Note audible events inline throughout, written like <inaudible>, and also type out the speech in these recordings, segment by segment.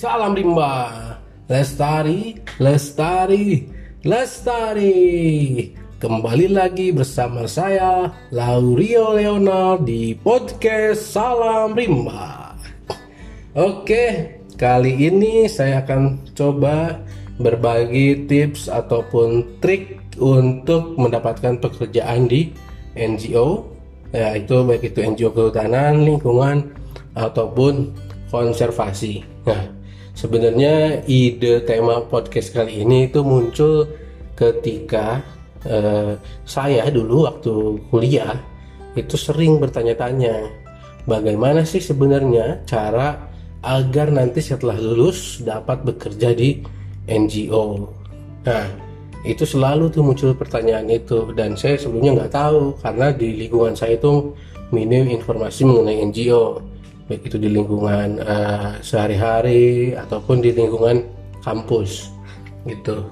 salam rimba. Lestari, lestari, lestari. Kembali lagi bersama saya Laurio Leonard di podcast Salam Rimba. Oke, kali ini saya akan coba berbagi tips ataupun trik untuk mendapatkan pekerjaan di NGO ya itu baik itu NGO kehutanan, lingkungan ataupun konservasi. Nah, sebenarnya ide tema podcast kali ini itu muncul ketika eh, saya dulu waktu kuliah itu sering bertanya-tanya bagaimana sih sebenarnya cara agar nanti setelah lulus dapat bekerja di NGO. Nah, itu selalu tuh muncul pertanyaan itu dan saya sebelumnya nggak tahu karena di lingkungan saya itu minim informasi mengenai NGO baik itu di lingkungan uh, sehari-hari ataupun di lingkungan kampus gitu.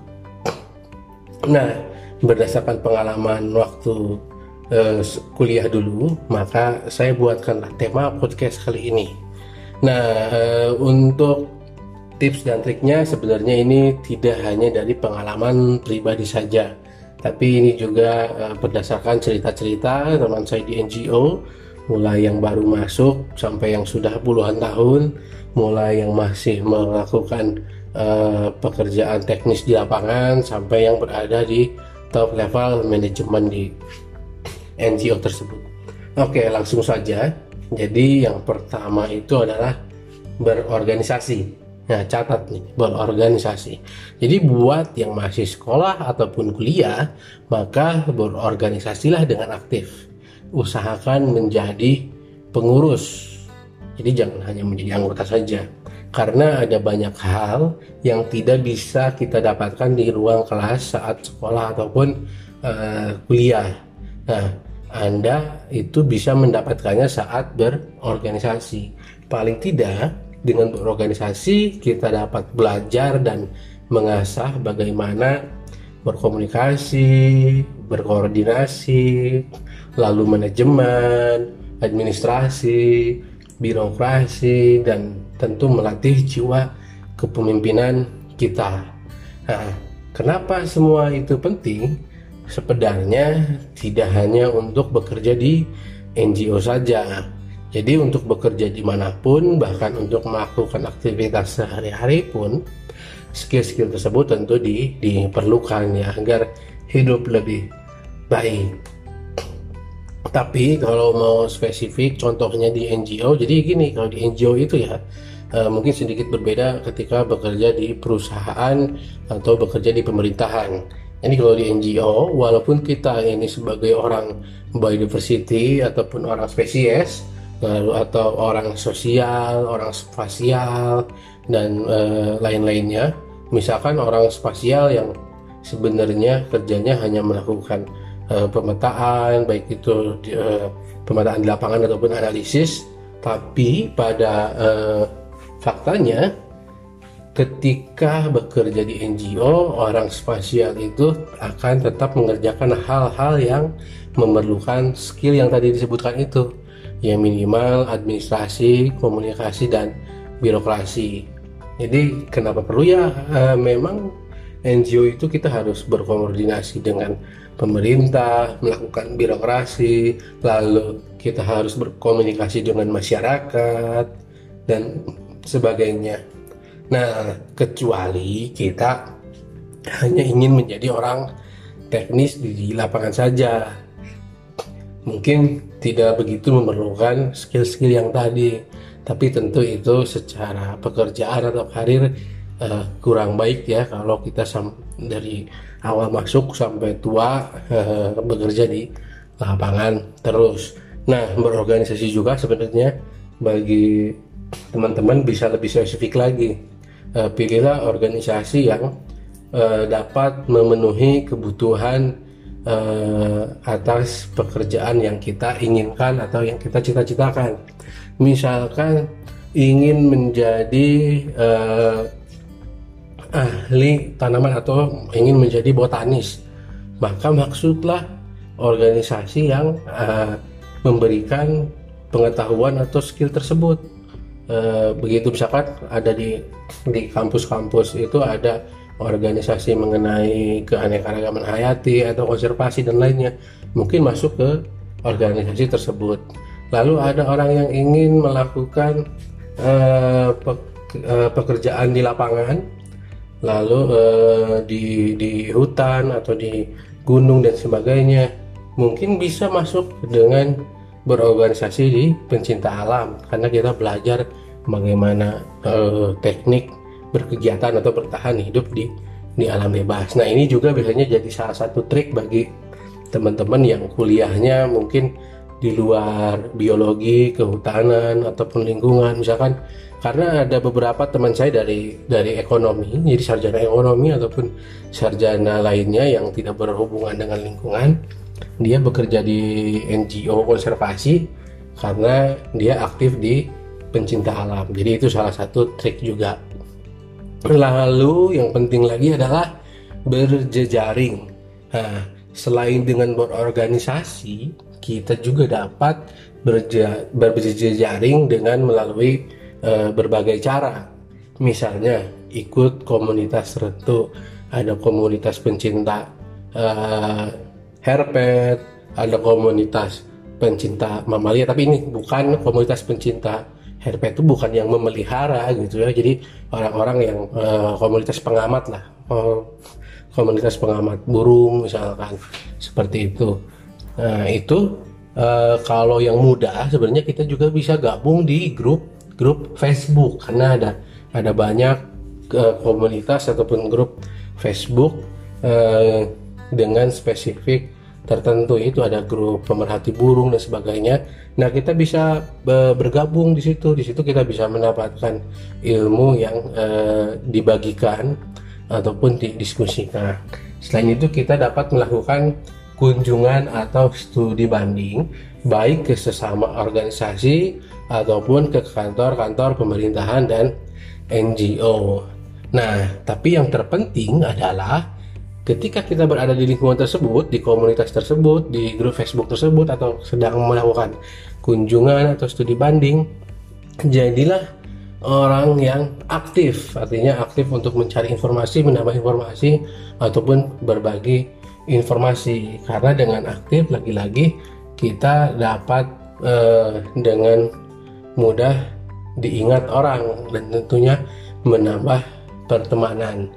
Nah, berdasarkan pengalaman waktu uh, kuliah dulu, maka saya buatkanlah tema podcast kali ini. Nah, uh, untuk tips dan triknya sebenarnya ini tidak hanya dari pengalaman pribadi saja, tapi ini juga uh, berdasarkan cerita-cerita teman saya di NGO, mulai yang baru masuk sampai yang sudah puluhan tahun, mulai yang masih melakukan uh, pekerjaan teknis di lapangan sampai yang berada di top level manajemen di NGO tersebut. Oke, langsung saja. Jadi yang pertama itu adalah berorganisasi. Nah, catat nih, berorganisasi. Jadi buat yang masih sekolah ataupun kuliah, maka berorganisasilah dengan aktif. Usahakan menjadi pengurus. Jadi jangan hanya menjadi anggota saja. Karena ada banyak hal yang tidak bisa kita dapatkan di ruang kelas saat sekolah ataupun uh, kuliah. Nah, anda itu bisa mendapatkannya saat berorganisasi. Paling tidak dengan berorganisasi kita dapat belajar dan mengasah bagaimana berkomunikasi, berkoordinasi, lalu manajemen, administrasi, birokrasi dan tentu melatih jiwa kepemimpinan kita. Nah, kenapa semua itu penting? sebenarnya tidak hanya untuk bekerja di NGO saja. Jadi untuk bekerja di mana pun, bahkan untuk melakukan aktivitas sehari-hari pun, skill-skill tersebut tentu di, diperlukan ya agar hidup lebih baik. Tapi kalau mau spesifik, contohnya di NGO, jadi gini kalau di NGO itu ya uh, mungkin sedikit berbeda ketika bekerja di perusahaan atau bekerja di pemerintahan. Ini kalau di NGO, walaupun kita ini sebagai orang biodiversity ataupun orang spesies, lalu atau orang sosial, orang spasial dan e, lain-lainnya, misalkan orang spasial yang sebenarnya kerjanya hanya melakukan e, pemetaan, baik itu e, pemetaan di lapangan ataupun analisis, tapi pada e, faktanya ketika bekerja di NGO, orang spasial itu akan tetap mengerjakan hal-hal yang memerlukan skill yang tadi disebutkan itu, ya minimal administrasi, komunikasi dan birokrasi. Jadi kenapa perlu ya? E, memang NGO itu kita harus berkoordinasi dengan pemerintah, melakukan birokrasi, lalu kita harus berkomunikasi dengan masyarakat dan sebagainya. Nah, kecuali kita hanya ingin menjadi orang teknis di lapangan saja. Mungkin tidak begitu memerlukan skill-skill yang tadi, tapi tentu itu secara pekerjaan atau karir uh, kurang baik ya kalau kita dari awal masuk sampai tua <laughs> bekerja di lapangan terus. Nah, berorganisasi juga sebenarnya bagi teman-teman bisa lebih spesifik lagi uh, pilihlah organisasi yang uh, dapat memenuhi kebutuhan uh, atas pekerjaan yang kita inginkan atau yang kita cita-citakan. Misalkan ingin menjadi ahli tanaman atau ingin menjadi botanis, maka maksudlah organisasi yang uh, memberikan pengetahuan atau skill tersebut. Eh, begitu misalkan ada di di kampus-kampus itu ada organisasi mengenai keanekaragaman hayati atau konservasi dan lainnya mungkin masuk ke organisasi tersebut. Lalu ada orang yang ingin melakukan uh, uh, pekerjaan di lapangan lalu uh, di di hutan atau di gunung dan sebagainya mungkin bisa masuk dengan berorganisasi di pencinta alam karena kita belajar bagaimana uh, teknik berkegiatan atau bertahan hidup di di alam bebas. Nah ini juga biasanya jadi salah satu trik bagi teman-teman yang kuliahnya mungkin di luar biologi, kehutanan ataupun lingkungan misalkan karena ada beberapa teman saya dari dari ekonomi, jadi sarjana ekonomi ataupun sarjana lainnya yang tidak berhubungan dengan lingkungan, dia bekerja di NGO konservasi karena dia aktif di pencinta alam. Jadi itu salah satu trik juga Lalu yang penting lagi adalah berjejaring. Nah, selain dengan berorganisasi, kita juga dapat berjejaring dengan melalui uh, berbagai cara. Misalnya ikut komunitas tertentu, ada komunitas pencinta uh, herpet, ada komunitas pencinta mamalia, tapi ini bukan komunitas pencinta herpet itu bukan yang memelihara gitu ya jadi orang-orang yang uh, komunitas pengamat lah uh, komunitas pengamat burung misalkan seperti itu nah itu uh, kalau yang muda sebenarnya kita juga bisa gabung di grup grup Facebook karena ada ada banyak uh, komunitas ataupun grup Facebook uh, dengan spesifik tertentu itu ada grup pemerhati burung dan sebagainya. Nah kita bisa bergabung di situ, di situ kita bisa mendapatkan ilmu yang uh, dibagikan ataupun didiskusikan. Selain itu kita dapat melakukan kunjungan atau studi banding baik ke sesama organisasi ataupun ke kantor-kantor pemerintahan dan NGO. Nah, tapi yang terpenting adalah ketika kita berada di lingkungan tersebut, di komunitas tersebut, di grup Facebook tersebut atau sedang melakukan kunjungan atau studi banding, jadilah orang yang aktif, artinya aktif untuk mencari informasi, menambah informasi ataupun berbagi informasi. Karena dengan aktif lagi-lagi kita dapat eh, dengan mudah diingat orang dan tentunya menambah pertemanan.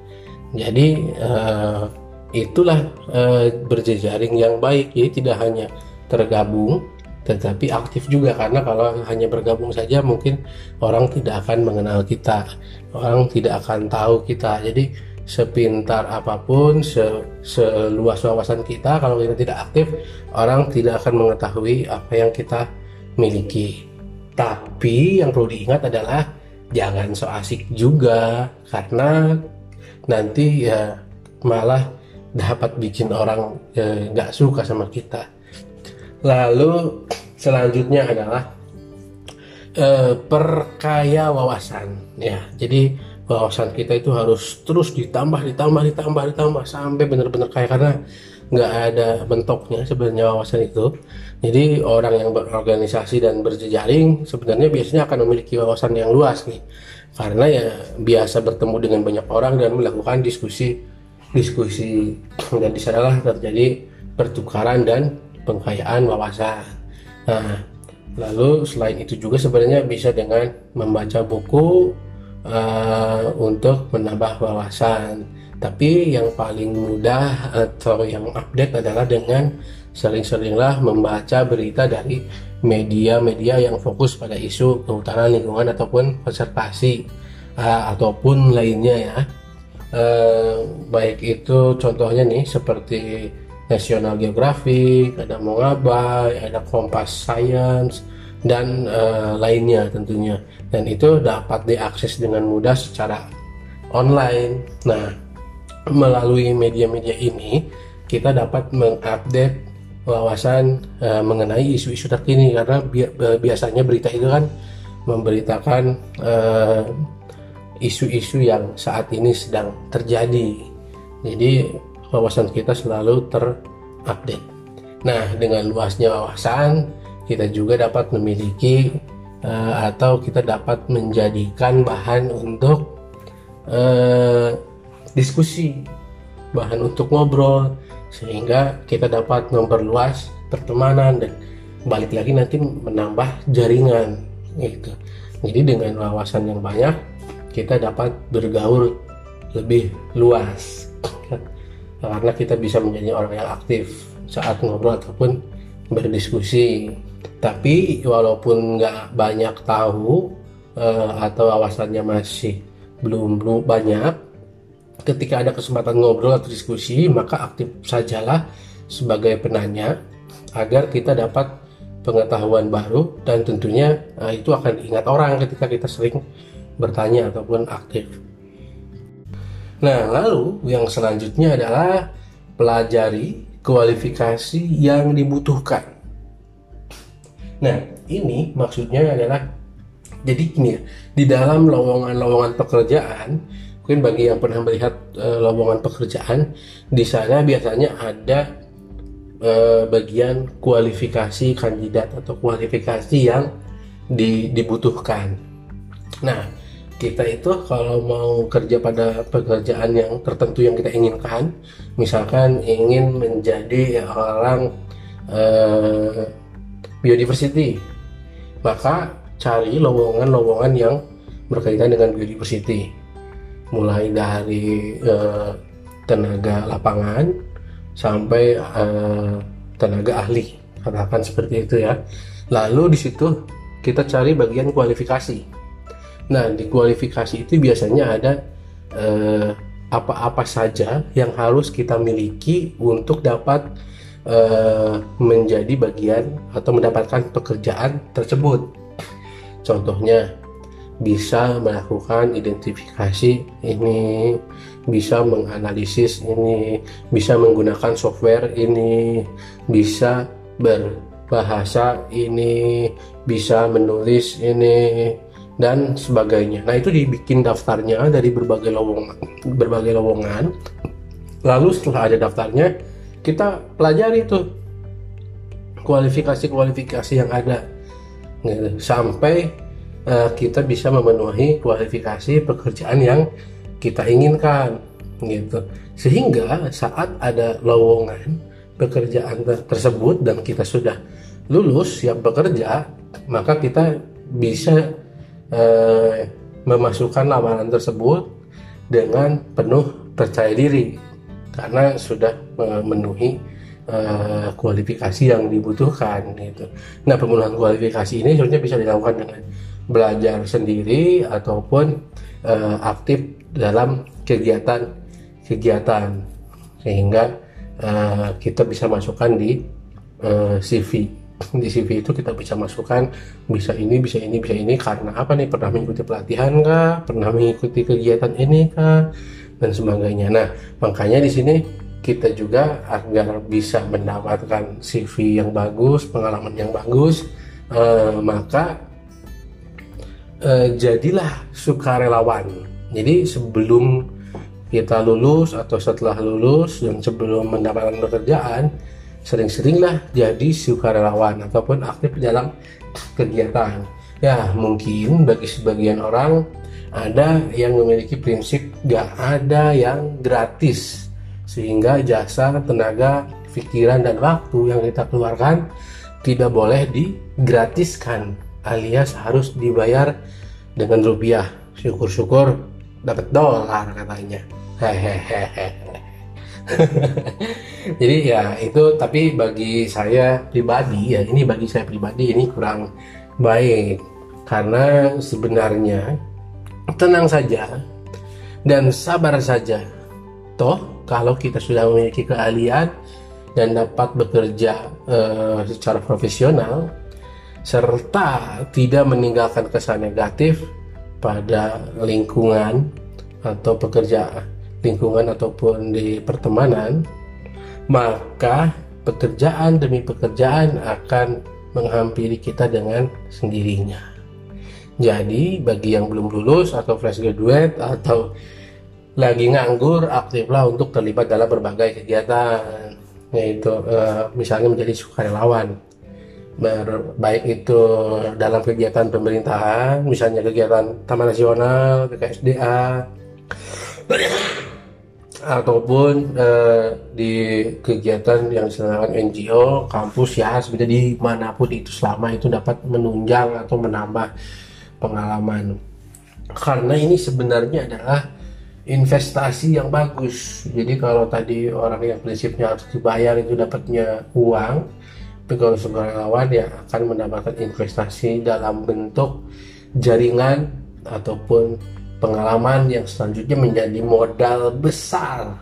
Jadi eh, itulah e, berjejaring yang baik. Jadi tidak hanya tergabung tetapi aktif juga. Karena kalau hanya bergabung saja mungkin orang tidak akan mengenal kita. Orang tidak akan tahu kita. Jadi sepintar apa pun se, seluas wawasan kita kalau kita tidak aktif orang tidak akan mengetahui apa yang kita miliki tapi yang perlu diingat adalah jangan so asik juga karena nanti ya malah dapat bikin orang eh, nggak e, suka sama kita. Lalu selanjutnya adalah e, perkaya wawasan ya. Jadi wawasan kita itu harus terus ditambah, ditambah, ditambah, ditambah sampai benar-benar kaya karena nggak ada bentuknya sebenarnya wawasan itu. Jadi orang yang berorganisasi dan berjejaring sebenarnya biasanya akan memiliki wawasan yang luas nih. Karena ya biasa bertemu dengan banyak orang dan melakukan diskusi diskusi dan di sanalah terjadi pertukaran dan pengkayaan wawasan. Nah, lalu selain itu juga sebenarnya bisa dengan membaca buku uh, untuk menambah wawasan. Tapi yang paling mudah atau yang update adalah dengan sering-seringlah membaca berita dari media-media yang fokus pada isu kehutanan lingkungan ataupun konservasi uh, ataupun lainnya ya eh, baik itu contohnya nih seperti National Geographic, ada Mongabay, ada Kompas Science dan eh, lainnya tentunya. Dan itu dapat diakses dengan mudah secara online. Nah, melalui media-media ini kita dapat mengupdate wawasan uh, mengenai isu-isu terkini karena bi biasanya berita itu kan memberitakan uh, isu-isu yang saat ini sedang terjadi. Jadi wawasan kita selalu terupdate. Nah, dengan luasnya wawasan, kita juga dapat memiliki uh, atau kita dapat menjadikan bahan untuk uh, diskusi, bahan untuk ngobrol, sehingga kita dapat memperluas pertemanan dan balik lagi nanti menambah jaringan gitu. Jadi dengan wawasan yang banyak kita dapat bergaul lebih luas <laughs> karena kita bisa menjadi orang yang aktif saat ngobrol ataupun berdiskusi tapi walaupun nggak banyak tahu uh, atau wawasannya masih belum belum banyak ketika ada kesempatan ngobrol atau diskusi maka aktif sajalah sebagai penanya agar kita dapat pengetahuan baru dan tentunya uh, itu akan diingat orang ketika kita sering bertanya ataupun aktif. Nah, lalu yang selanjutnya adalah pelajari kualifikasi yang dibutuhkan. Nah, ini maksudnya adalah jadi ini ya, di dalam lowongan-lowongan pekerjaan, mungkin bagi yang pernah melihat e, lowongan pekerjaan, di sana biasanya ada e, bagian kualifikasi kandidat atau kualifikasi yang di, dibutuhkan. Nah, kita itu kalau mau kerja pada pekerjaan yang tertentu yang kita inginkan, misalkan ingin menjadi orang uh, biodiversity, maka cari lowongan-lowongan yang berkaitan dengan biodiversity, mulai dari uh, tenaga lapangan sampai uh, tenaga ahli, katakan seperti itu ya. Lalu di situ kita cari bagian kualifikasi Nah, di kualifikasi itu biasanya ada eh, apa-apa saja yang harus kita miliki untuk dapat eh, menjadi bagian atau mendapatkan pekerjaan tersebut. Contohnya, bisa melakukan identifikasi ini, bisa menganalisis ini, bisa menggunakan software ini, bisa berbahasa ini, bisa menulis ini, dan sebagainya. Nah itu dibikin daftarnya dari berbagai lowongan, berbagai lowongan. Lalu setelah ada daftarnya, kita pelajari itu kualifikasi-kualifikasi yang ada, gitu. sampai uh, kita bisa memenuhi kualifikasi pekerjaan yang kita inginkan, gitu. Sehingga saat ada lowongan pekerjaan tersebut dan kita sudah lulus siap bekerja, maka kita bisa eh, memasukkan lamaran tersebut dengan penuh percaya diri karena sudah memenuhi eh, kualifikasi yang dibutuhkan gitu. Nah pemenuhan kualifikasi ini sebenarnya bisa dilakukan dengan belajar sendiri ataupun eh, aktif dalam kegiatan-kegiatan sehingga eh, kita bisa masukkan di eh, CV di CV itu kita bisa masukkan bisa ini bisa ini bisa ini karena apa nih? Pernah mengikuti pelatihan kah? Pernah mengikuti kegiatan ini kah? Dan sebagainya. Nah makanya di sini kita juga agar bisa mendapatkan CV yang bagus pengalaman yang bagus eh, maka eh, jadilah sukarelawan. Jadi sebelum kita lulus atau setelah lulus dan sebelum mendapatkan pekerjaan sering-seringlah jadi sukarelawan ataupun aktif dalam kegiatan. Ya, mungkin bagi sebagian orang ada yang memiliki prinsip gak ada yang gratis. Sehingga jasa, tenaga, pikiran dan waktu yang kita keluarkan tidak boleh digratiskan alias harus dibayar dengan rupiah. Syukur-syukur dapat dolar katanya. Hehehe. <laughs> jadi ya itu tapi bagi saya pribadi ya ini bagi saya pribadi ini kurang baik karena sebenarnya tenang saja dan sabar saja toh kalau kita sudah memiliki keahlian dan dapat bekerja uh, secara profesional serta tidak meninggalkan kesan negatif pada lingkungan atau pekerjaan lingkungan ataupun di pertemanan, maka pekerjaan demi pekerjaan akan menghampiri kita dengan sendirinya. Jadi bagi yang belum lulus atau fresh graduate atau lagi nganggur, aktiflah untuk terlibat dalam berbagai kegiatan, yaitu uh, misalnya menjadi sukarelawan. Ber, baik itu dalam kegiatan pemerintahan misalnya kegiatan Taman Nasional BKSDA <coughs> ataupun eh, di kegiatan yang diselenggarakan NGO kampus ya sebenarnya mana pun itu selama itu dapat menunjang atau menambah pengalaman. Karena ini sebenarnya adalah investasi yang bagus. Jadi kalau tadi orang yang prinsipnya harus dibayar itu dapatnya uang kalau sukarelawan ya akan mendapatkan investasi dalam bentuk jaringan ataupun pengalaman yang selanjutnya menjadi modal besar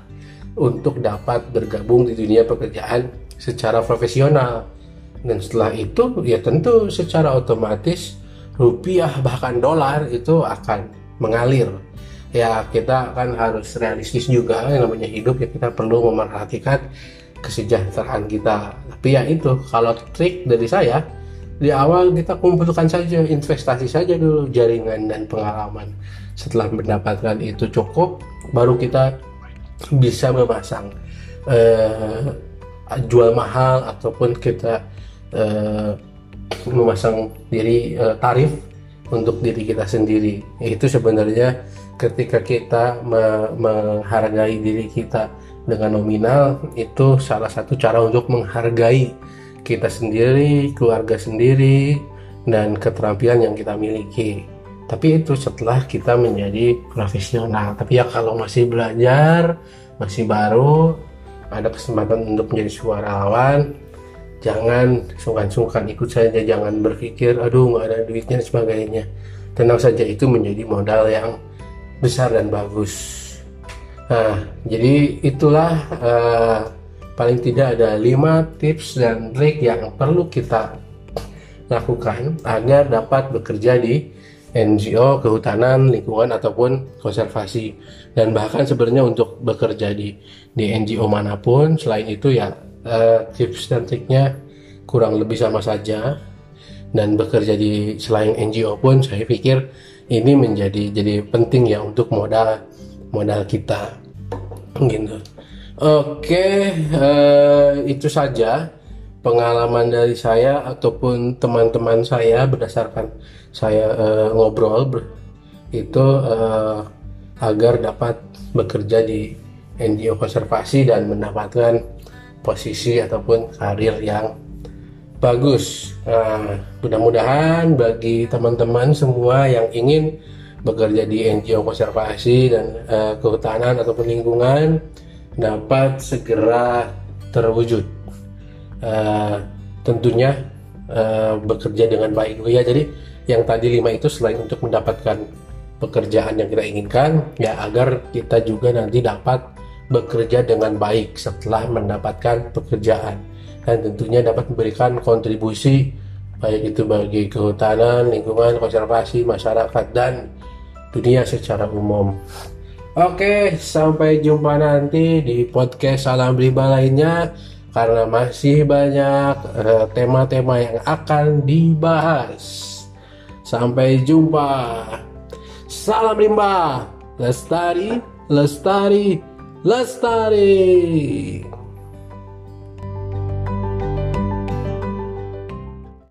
untuk dapat bergabung di dunia pekerjaan secara profesional. Dan setelah itu ya tentu secara otomatis rupiah bahkan dolar itu akan mengalir. Ya kita kan harus realistis juga yang namanya hidup ya kita perlu memerhatikan kesejahteraan kita. Tapi ya itu kalau trik dari saya di awal kita kumpulkan saja investasi saja dulu jaringan dan pengalaman. Setelah mendapatkan itu cukup baru kita bisa memasang uh, jual mahal ataupun kita uh, memasang diri uh, tarif untuk diri kita sendiri. Itu sebenarnya ketika kita me menghargai diri kita dengan nominal itu salah satu cara untuk menghargai kita sendiri, keluarga sendiri, dan keterampilan yang kita miliki. Tapi itu setelah kita menjadi profesional. Tapi ya kalau masih belajar, masih baru, ada kesempatan untuk menjadi suarawan, jangan sungkan-sungkan ikut saja, jangan berpikir, aduh nggak ada duitnya dan sebagainya. Tenang saja itu menjadi modal yang besar dan bagus. Nah, jadi itulah uh, paling tidak ada lima tips dan trik yang perlu kita lakukan agar dapat bekerja di NGO, kehutanan, lingkungan ataupun konservasi. Dan bahkan sebenarnya untuk bekerja di di NGO mana pun selain itu ya uh, tips dan triknya kurang lebih sama saja. Dan bekerja di selain NGO pun saya pikir ini menjadi jadi penting ya untuk modal modal kita gitu. Oke, uh, itu saja pengalaman dari saya ataupun teman-teman saya berdasarkan saya uh, ngobrol itu uh, agar dapat bekerja di NGO konservasi dan mendapatkan posisi ataupun karir yang bagus. Nah, mudah-mudahan bagi teman-teman semua yang ingin bekerja di NGO konservasi dan uh, kehutanan ataupun lingkungan dapat segera terwujud. Uh, tentunya uh, bekerja dengan baik ya. Jadi yang tadi lima itu selain untuk mendapatkan pekerjaan yang kita inginkan, ya agar kita juga nanti dapat bekerja dengan baik setelah mendapatkan pekerjaan dan tentunya dapat memberikan kontribusi baik itu bagi kehutanan, lingkungan, konservasi, masyarakat dan dunia secara umum. Oke, sampai jumpa nanti di podcast Salam Rimba lainnya karena masih banyak eh, tema-tema uh, yang akan dibahas. Sampai jumpa. Salam Rimba. Lestari, lestari, lestari.